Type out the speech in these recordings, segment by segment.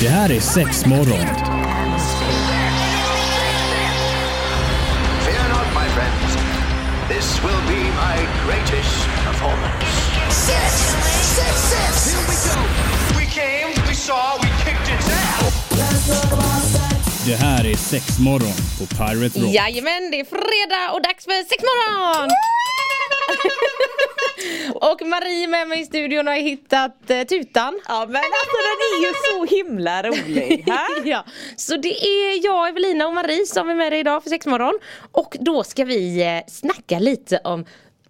Det här är sex morgon. Fear not, my friends. This will be my greatest performance. Six, six, six. Here we go. We came, we saw, we kicked ass. Det här är sex morgon på Pirate Rock. Jajamän, det är fredag och dags för sexmorgon! och Marie med mig i studion har hittat eh, tutan. Ja men alltså den är ju så himla rolig. Ja, så det är jag, Evelina och Marie som är med dig idag för sexmorgon. Och då ska vi eh, snacka lite om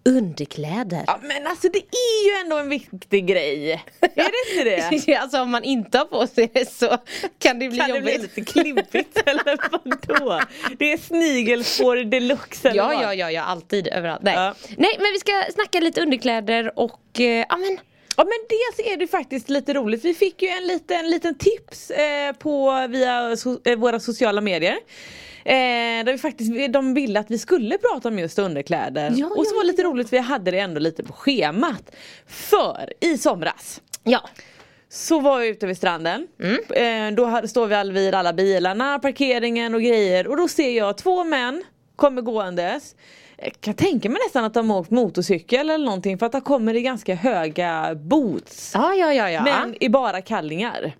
underkläder. Ja men alltså det är ju ändå en viktig grej. Är det inte det? alltså om man inte har på sig det så kan det bli Kan det jobbigt. bli lite klibbigt eller vadå? Det är snigelspår deluxe eller Ja, vad? ja, ja, ja, alltid, överallt. Nej. Ja. Nej, men vi ska snacka lite underkläder och, eh, ja men Ja men dels är det faktiskt lite roligt. Vi fick ju en liten, liten tips eh, på via so eh, våra sociala medier. Eh, där vi faktiskt, de ville att vi skulle prata om just underkläder. Ja, och så ja, var det lite roligt, vi hade det ändå lite på schemat. För i somras ja. så var jag ute vid stranden. Mm. Eh, då står vi all vid alla bilarna, parkeringen och grejer. Och då ser jag två män kommer gåendes. Jag kan tänka mig nästan att de har åkt motorcykel eller någonting för att de kommer i ganska höga boots. Ja, ja, ja, ja. Men i bara kallingar.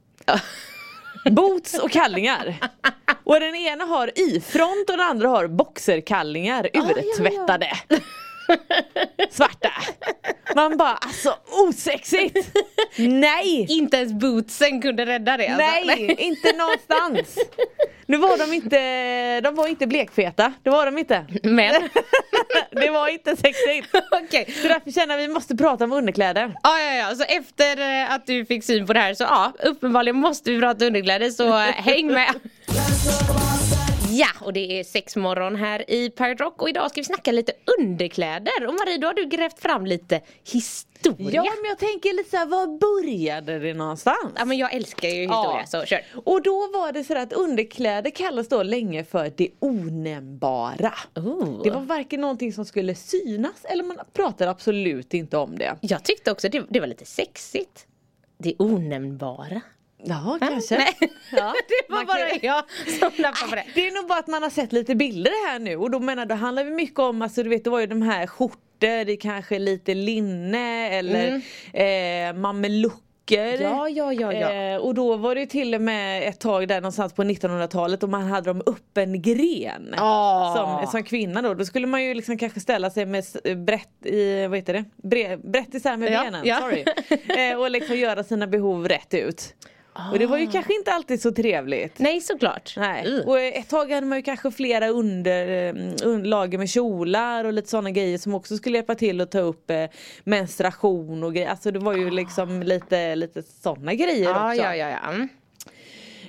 Boots och kallingar. Och den ena har i-front och den andra har boxerkallingar ja, ja. Svarta. Man bara alltså osexigt! Nej! Inte ens bootsen kunde rädda det alltså. Nej, inte någonstans. Nu var de inte, de var inte blekfeta, det var de inte. Men, Det var inte sexigt. okej. Så därför känner jag att vi måste prata om underkläder. Ja, ja, ja, så efter eh, att du fick syn på det här så ja, uppenbarligen måste vi prata underkläder så eh, häng med. Ja, och det är sex morgon här i Pirate Rock och idag ska vi snacka lite underkläder. Och Marie, då har du grävt fram lite historia. Ja men jag tänker lite såhär, var började det någonstans? Ja, men jag älskar ju historia, Ja. så kör. Och då var det så att underkläder kallas då länge för det onämnbara. Oh. Det var varken någonting som skulle synas eller man pratade absolut inte om det. Jag tyckte också det, det var lite sexigt. Det onämnbara. Ja, kanske. Nej, Ja, det var man bara kan- jag som nappade på det. Det är nog bara att man har sett lite bilder här nu och då menar det handlar det mycket om, alltså du vet det var ju de här skjortor i kanske lite linne eller eh, mamelucker. Mm. Ja, ja, ja, ja. Eh, och då var det ju till och med ett tag där någonstans på 1900-talet och man hade dem upp en gren. Ah. Som, som kvinna då, då skulle man ju liksom kanske ställa sig med s- brett i, vad heter det? Bre, brett isär med Ja, benen, ja. sorry. Eh, och liksom göra sina behov rätt ut. Och det var ju kanske inte alltid så trevligt. Nej, såklart. Nej. Uh. Och ett tag hade man ju kanske flera under, un- lager med kjolar och lite sådana grejer som också skulle hjälpa till att ta upp eh, menstruation och grejer. Alltså det var ju liksom lite, lite sådana grejer Ja, också. ja, ja, ja. Mm.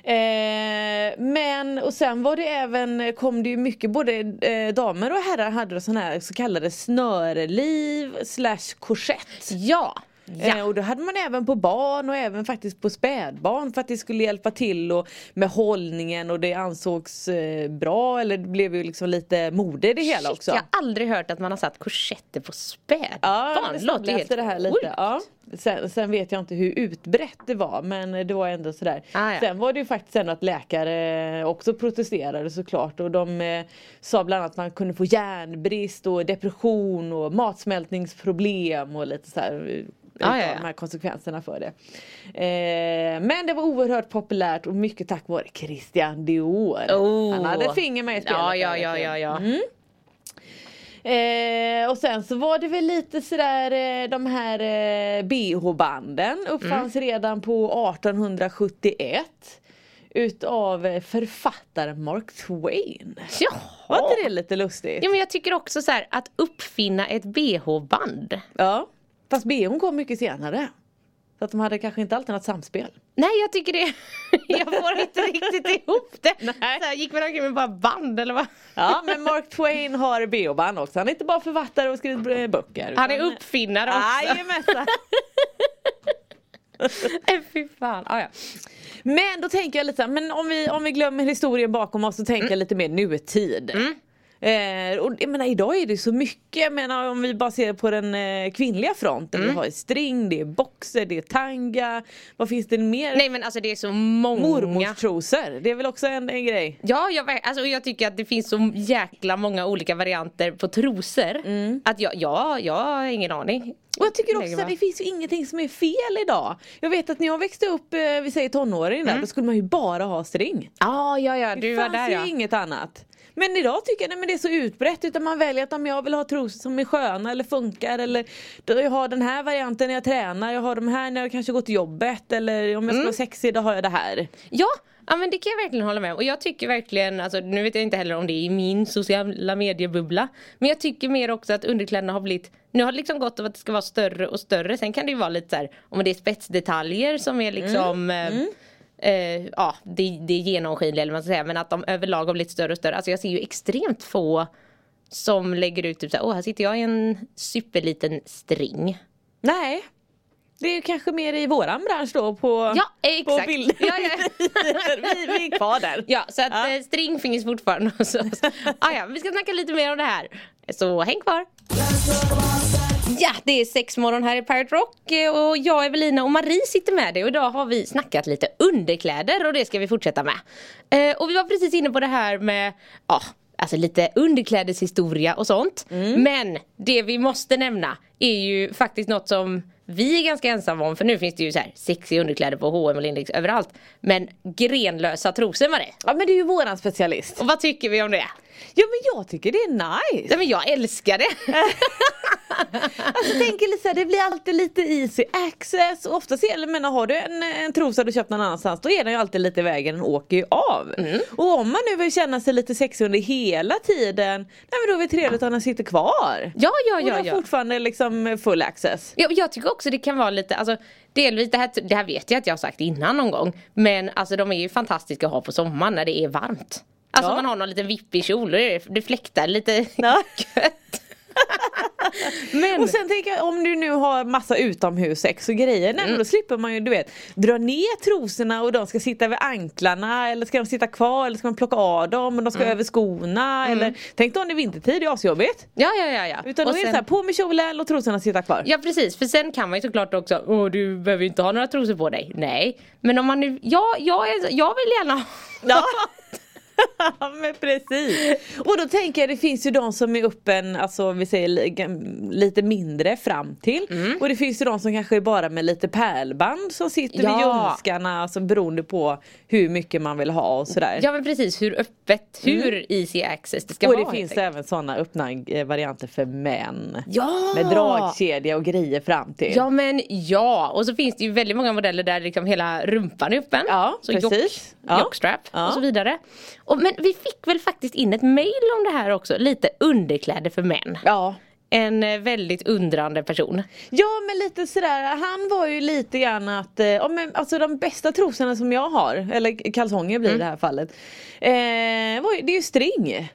Eh, men och sen var det även, kom det ju mycket, både eh, damer och herrar hade sådana här så kallade snöreliv slash korsett. Ja. Eh, och då hade man även på barn och även faktiskt på spädbarn för att det skulle hjälpa till och med hållningen och det ansågs eh, bra eller det blev ju liksom lite mode i det hela Shit, också. Jag har aldrig hört att man har satt korsetter på spädbarn. Ja, det det låter helt det här lite. Ja. Sen, sen vet jag inte hur utbrett det var men det var ändå sådär. Ah, ja. Sen var det ju faktiskt ändå att läkare också protesterade såklart och de eh, sa bland annat att man kunde få järnbrist och depression och matsmältningsproblem och lite så här. Ah, utav ja, ja. de här konsekvenserna för det. Eh, men det var oerhört populärt och mycket tack vare Christian Dior. Oh. Han hade finger med i spelet. Ja, ja, ja, ja, ja. Mm. Eh, och sen så var det väl lite sådär eh, de här eh, bh-banden uppfanns Mm. redan på 1871 utav eh, författaren Mark Twain. Jaha. Var inte det lite lustigt? Ja, men jag tycker också så här att uppfinna ett bh-band. Ja. Fast bhn kom mycket senare. Så att de hade kanske inte alltid något samspel. Nej jag tycker det, jag får inte riktigt ihop det. Nej. Så här, gick man omkring med bara band eller vad? Ja men Mark Twain har bh-band också. Han är inte bara författare och skriver eh, böcker. Han är uppfinnare också. Jajamensan. Nej fy fan. Ah, ja. Men då tänker jag lite men om vi, om vi glömmer historien bakom oss så tänker jag lite mer nutid. Eh, och jag menar idag är det så mycket, jag menar om vi bara ser på den eh, kvinnliga fronten. Mm. Vi har ju string, det är boxer, det är tanga. Vad finns det mer? Nej men alltså det är så många. Mormorstrosor, det är väl också en, en grej. Ja, jag, alltså, jag tycker att det finns så jäkla många olika varianter på trosor. Mm. Att jag, ja, jag har ingen aning. Och jag tycker också att det finns ju ingenting som är fel idag. Jag vet att när jag växte upp, eh, vi säger tonåring där, då skulle man ju bara ha string. Ah, ja, ja, Det du var fanns där ju ja. inget annat. Men idag tycker jag nej, men det är så utbrett utan man väljer att om jag vill ha trosor som är sköna eller funkar eller jag har den här varianten när jag tränar, jag har de här när jag kanske går till jobbet eller om jag ska vara sexig då har jag det här. Ja, ja men det kan jag verkligen hålla med om. Och jag tycker verkligen, alltså, nu vet jag inte heller om det är i min sociala mediebubbla. Men jag tycker mer också att underkläderna har blivit, nu har det liksom gått av att det ska vara större och större. Sen kan det ju vara lite så här, om det är spetsdetaljer som är liksom eh, Eh, ja, det, det är genomskinliga eller vad man ska säga men att de överlag har blivit större och större. Alltså jag ser ju extremt få som lägger ut typ såhär, åh här sitter jag i en superliten string. Nej. Det är kanske mer i våran bransch då på, Ja, på exakt. bilder. Ja, ja. vi, vi är kvar där. Ja, så att Ja. eh, string finns fortfarande hos oss. ah, ja, vi ska snacka lite mer om det här. Så häng kvar. Ja, det är sex morgon här i Pirate Rock eh, och jag, Evelina och Marie sitter med dig och idag har vi snackat lite underkläder och det ska vi fortsätta med. Eh, och vi var precis inne på det här med, ja, alltså lite underklädeshistoria och sånt. Men det vi måste nämna är ju faktiskt något som vi är ganska ensamma om för nu finns det ju så här sexiga underkläder på H&M och Lindex överallt. Men grenlösa trosor Marie. Ja men det är ju våran specialist. Och vad tycker vi om det? Ja men jag tycker det är nice. Nej men jag älskar det! Alltså tänker lite så här, det blir alltid lite easy access och oftast det, men har du en, en trosa du köpt någon annanstans då är den ju alltid lite i vägen, den åker ju av. Mm. Och om man nu vill känna sig lite sexig under hela tiden, nej men då är det trevligt om den sitter kvar. Ja, ja, och ja, har ja. fortfarande liksom full access. Ja, jag tycker också det kan vara lite, alltså delvis, det här, det här vet jag att jag har sagt innan någon gång. Men alltså de är ju fantastiska att ha på sommaren när det är varmt. Alltså Ja. man har någon liten vippig kjol och det, fläktar lite Ja. gött. Men, Och sen tänker jag om du nu har massa utomhussex och grejer, nej Mm. då slipper man ju du vet dra ner trosorna och de ska sitta vid anklarna eller ska de sitta kvar eller ska man plocka av dem och de ska Mm. över skorna eller Tänk då om det är vintertid, det är asjobbigt. ja, ja, ja, ja. Utan Och då är det sen- så här, på med kjolen och trosorna sitta kvar. Ja precis, för sen kan man ju såklart också, åh du behöver ju inte ha några trosor på dig. Nej, men om man nu, ja, jag, är, jag vill gärna ha Ja. Men precis. Och då tänker jag det finns ju de som är upp en, alltså vi säger lite mindre fram till. Mm. Och det finns ju de som kanske är bara med lite pärlband som sitter vid Ja. ljumskarna alltså beroende på hur mycket man vill ha och sådär. Ja men precis, hur öppet, hur easy access det ska och vara. det helt finns även sådana öppna eh, varianter för män. Ja! Med dragkedja och grejer fram till. Ja men ja, och så finns det ju väldigt många modeller där liksom hela rumpan är öppen. Ja, så precis. Jock, Ja. Jockstrap Ja. och så vidare. Och, men vi fick väl faktiskt in ett mail om det här också, lite underkläder för män. ja. En eh, väldigt undrande person. Ja men lite sådär, han var ju lite grann att, eh, ja, men, alltså de bästa trosorna som jag har, eller kalsonger blir det i det här fallet, eh, det är ju string.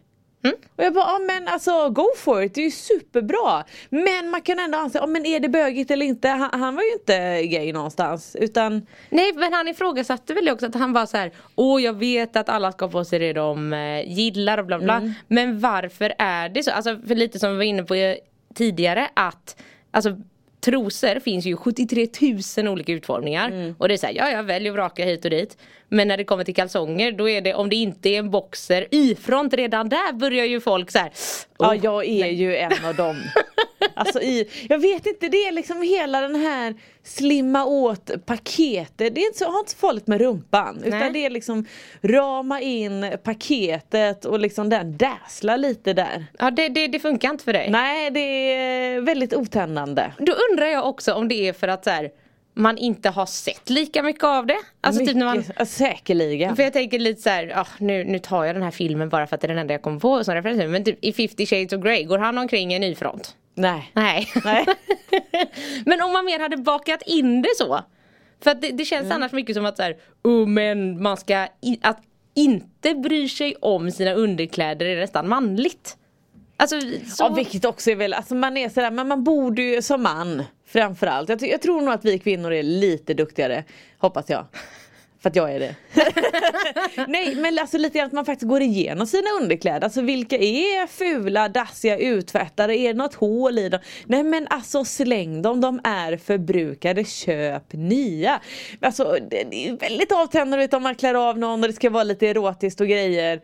Och jag bara, ja men alltså go for it, det är ju superbra. Men man kan ändå anse, ja men är det bögigt eller inte? Han, han var ju inte gay någonstans utan Nej men han ifrågasatte väl också att han var så här, åh jag vet att alla ska på sig det de eh, gillar och bla bla. Mm. Men varför är det så? Alltså för lite som vi var inne på eh, tidigare att alltså trosor finns ju 73 000 olika utformningar. Mm. Och det är såhär, ja jag väljer och vrakar hit och dit. Men när det kommer till kalsonger då är det, om det inte är en boxer, y-front redan där börjar ju folk så här. Ja "Åh, jag är ju en av dem. Alltså i, jag vet inte, det är liksom hela den här slimma åt paketet. Det är inte så, har inte så farligt med rumpan. Nej. Utan det är liksom rama in paketet och liksom den dassla lite där. Ja det, det, det funkar inte för dig. Nej det är väldigt otändande. Då undrar jag också om det är för att så här, man inte har sett lika mycket av det. Alltså typ när man Mycket- ja, Säkerligen. För jag tänker lite så här, ah, nu, nu tar jag den här filmen bara för att det är den enda jag kommer på som referens. Men typ i 50 shades of Grey, går han omkring i en y-front? Nej. Nej. Nej. men om man mer hade bakat in det så. För att det, det känns Mm. annars mycket som att så här, oh, men man ska, i, att inte bry sig om sina underkläder är nästan manligt. Alltså, så... Ja vilket också är väl, alltså man är sådär, men man borde ju som man framförallt. Jag, jag tror nog att vi kvinnor är lite duktigare, hoppas jag. För att jag är det. Nej men alltså lite grann att man faktiskt går igenom sina underkläder. Alltså vilka är fula, dassiga, uttvättade? Är det något hål i dem? Nej men alltså släng dem, de är förbrukade. Köp nya. Alltså det är väldigt avtändande om man klär av någon och det ska vara lite erotiskt och grejer.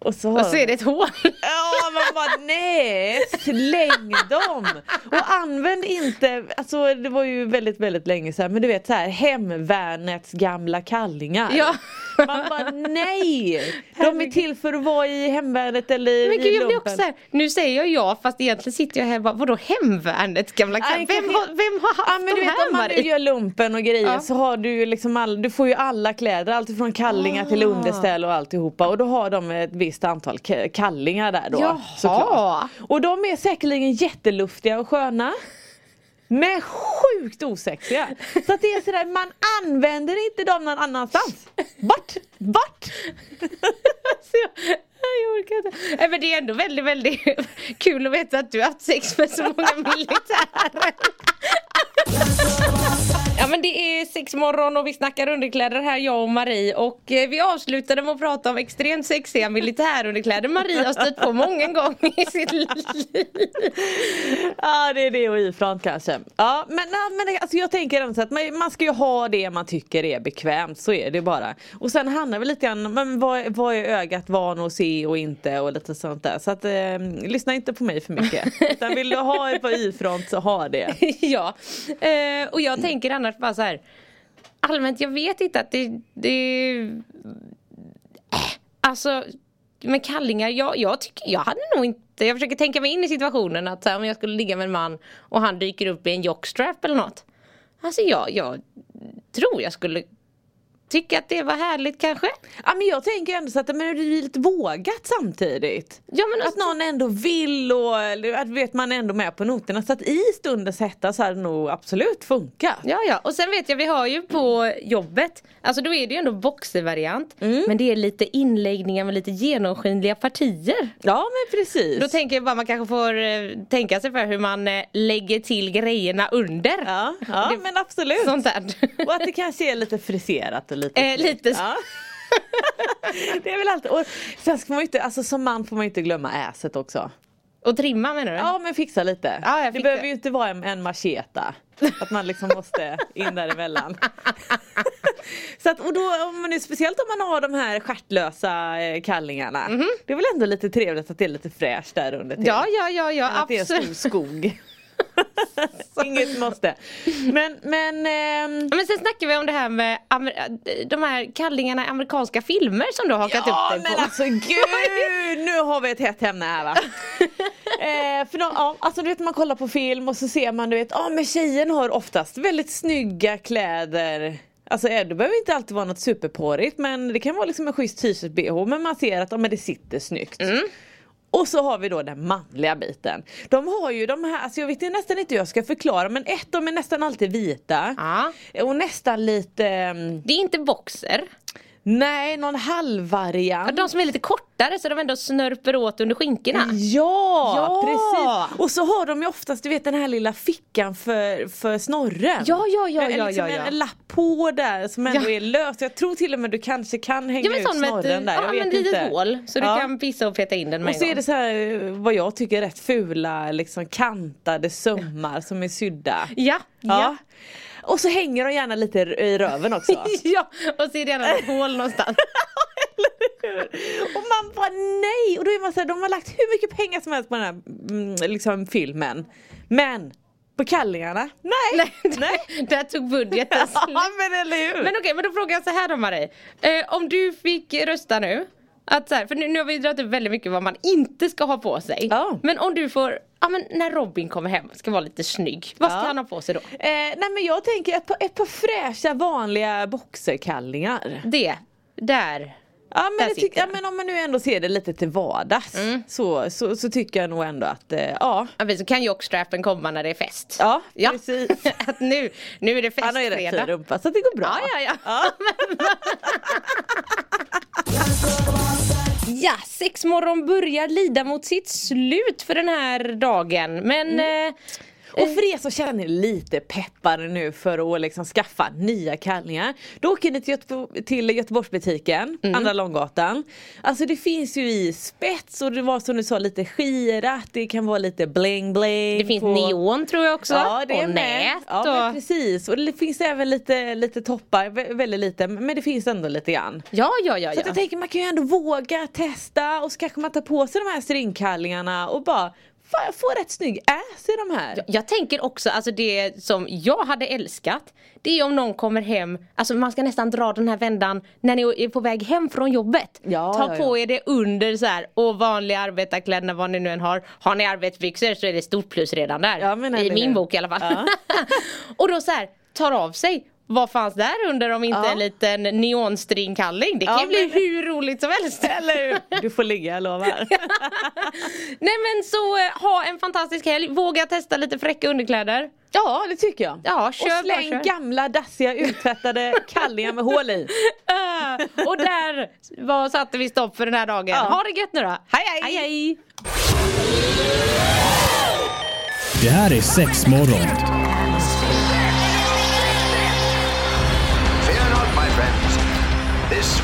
Och så, Och så är det ett hål. Ja man bara nej, släng dem! Och använd inte, alltså det var ju väldigt väldigt länge sedan men du vet så här hemvärnets gamla kallingar. Ja. Man bara nej! De är till för att vara i hemvärnet eller Men i gud jag blir också så här, nu säger jag ja fast egentligen sitter jag här och bara, vadå hemvärnet gamla kall- vem, kanske- har, vem har haft Ja men du de vet här om man nu gör lumpen och grejer Ja. så har du ju liksom all, du får ju alla kläder, allt från kallingar till Ah. underställ och alltihopa och då har de ett visst antal kallingar där då. Jaha. såklart. Och de är säkerligen jätteluftiga och sköna. Men sjukt osexiga. Så att det är sådär, man använder inte dem någon annanstans. Bort! Bort! Jag, orkar inte. Nej, men det är ändå väldigt, väldigt kul att veta att du har haft sex med så många militärer. Ja men det är sex morgon och vi snackar underkläder här jag och Marie och eh, vi avslutade med att prata om extremt sexiga militärunderkläder Marie har stött på många gånger i sitt liv. Ja det är det och ifrån kanske. Ja men, men alltså, jag tänker ändå så att man, man ska ju ha det man tycker är bekvämt, så är det bara. Och sen handlar det lite grann men vad, vad är ögat van att se och inte och lite sånt där. Så att eh, lyssna inte på mig för mycket. Utan vill du ha ett par Y-front så ha det. ja, eh, och jag tänker annars bara så här. Allmänt, jag vet inte att det, det äh, Alltså med kallingar, jag, jag tycker, jag hade nog inte, jag försöker tänka mig in i situationen att här, om jag skulle ligga med en man och han dyker upp i en jockstrap eller något. Alltså jag, jag tror jag skulle tycka att det var härligt kanske. Ja men jag tänker ändå så att men det blir lite vågat samtidigt. Ja, men Att alltså- någon ändå vill och att vet man ändå med på noterna. Så att i stundens hetta så hade det nog absolut funkat. Ja, ja. Och sen vet jag, vi har ju på jobbet, alltså då är det ju ändå boxervariant. Men det är lite inläggningar med lite genomskinliga partier. Ja men precis. Då tänker jag bara man kanske får eh, tänka sig för hur man eh, lägger till grejerna under. Ja, ja Det- men absolut. Sånt där. Och att det kanske är lite friserat lite Eh, lite ja. Det är väl alltid, och sen ska man ju inte, alltså som man får man ju inte glömma äset också. Och trimma menar du? Ja men fixa lite. Ja, jag det behöver ju inte vara en, en macheta. Att man liksom måste in däremellan. Så att, och då, om man nu, speciellt om man har de här stjärtlösa eh, kallingarna. Det är väl ändå lite trevligt att det är lite fräscht där under till. Ja, ja, ja, ja Än att det är stor absolut. skog. Inget måste. Men, men ehm, Men sen snackar vi om det här med amer- de här kallingarna i amerikanska filmer som du har hakat Ja upp dig men på. alltså gud, nu har vi ett hett ämne här va. eh, för de, ja, alltså du vet man kollar på film och så ser man du vet, ja men tjejen har oftast väldigt snygga kläder. Alltså det behöver inte alltid vara något superporrigt men det kan vara liksom en schysst t-shirt bh men man ser att ja, men det sitter snyggt. Och så har vi då den manliga biten. De har ju de här, alltså jag vet nästan inte hur jag ska förklara men ett, de är nästan alltid vita. Ja. Och nästan lite, ehm, Det är inte boxer. Nej någon halvvariant. De som är lite kortare så de ändå snörper åt under skinkorna. Ja, Ja. precis! Och så har de ju oftast du vet den här lilla fickan för, för snorren. Ja, ja, ja, En- ja, liksom ja, ja. En lapp på där som ändå Ja. är lös. Jag tror till och med du kanske kan hänga Ja ut snorren ett, där. ja, men vet ett litet inte. hål så du kan pissa och peta in den med Och så är det så här vad jag tycker är rätt fula liksom kantade sömmar som är sydda. Ja, ja. Och så hänger de gärna lite i röven också. Ja, och så är det gärna ett hål någonstans. Och man bara nej! Och då är man så här, de har lagt hur mycket pengar som helst på den här mm, liksom, filmen. Men på kallingarna, nej! Nej, där tog budgeten Ja men eller hur! Men okej, men då frågar jag så här då Marie. Eh, om du fick rösta nu. Att så här, för nu, nu har vi dragit upp väldigt mycket vad man inte ska ha på sig. Ja. Men om du får, ja men när Robin kommer hem ska vara lite snygg. Vad ska Ja. han ha på sig då? Eh, nej men jag tänker ett par, ett par fräscha vanliga boxerkallingar. Det, där. Ja men, tyck, ja men om man nu ändå ser det lite till vardags så, så, så tycker jag nog ändå att eh, ja. Ja, men så kan jockstrappen komma när det är fest. Ja, precis. att nu, nu är det Han har ju rätt festfredag. rumpa så det går bra. Ja, ja, ja. Ja, sexmorgon börjar lida mot sitt slut för den här dagen. Men Mm. eh, Och för er som känner er lite peppade nu för att liksom skaffa nya kallingar. Då åker ni till, Göte till Göteborgsbutiken, Mm. Andra Långgatan. Alltså det finns ju i spets och det var som du sa lite skirat, det kan vara lite bling bling. Det finns på... neon tror jag också. Ja det är och med. nät. Ja och... men precis. Och det finns även lite, lite toppar, vä- väldigt lite men det finns ändå lite grann. ja, ja, ja. Så ja. jag tänker man kan ju ändå våga testa och så kanske man tar på sig de här stringkallingarna och bara Fan jag får rätt snygg ass i de här. Jag tänker också, alltså det som jag hade älskat Det är om någon kommer hem, alltså man ska nästan dra den här vändan när ni är på väg hem från jobbet Ja, Ta ja, på ja. er det under så här och vanliga arbetarkläderna vad ni nu än har Har ni arbetsbyxor så är det stort plus redan där I min bok i alla fall. Och då så här, tar av sig vad fanns där under om inte Ja. en liten neonstringkalling? Det kan Ja, ju bli men- hur roligt som helst Eller hur? Du får ligga jag lovar. Nej men så eh, ha en fantastisk helg, våga testa lite fräcka underkläder Ja det tycker jag. Ja, och kör bara, släng kör. gamla dassiga uttvättade kallingar med hål i. Uh, och där var, satte vi stopp för den här dagen. Ja. Ha det gött nu då. Hej, hej. hej, hej. Det här är sex morgon.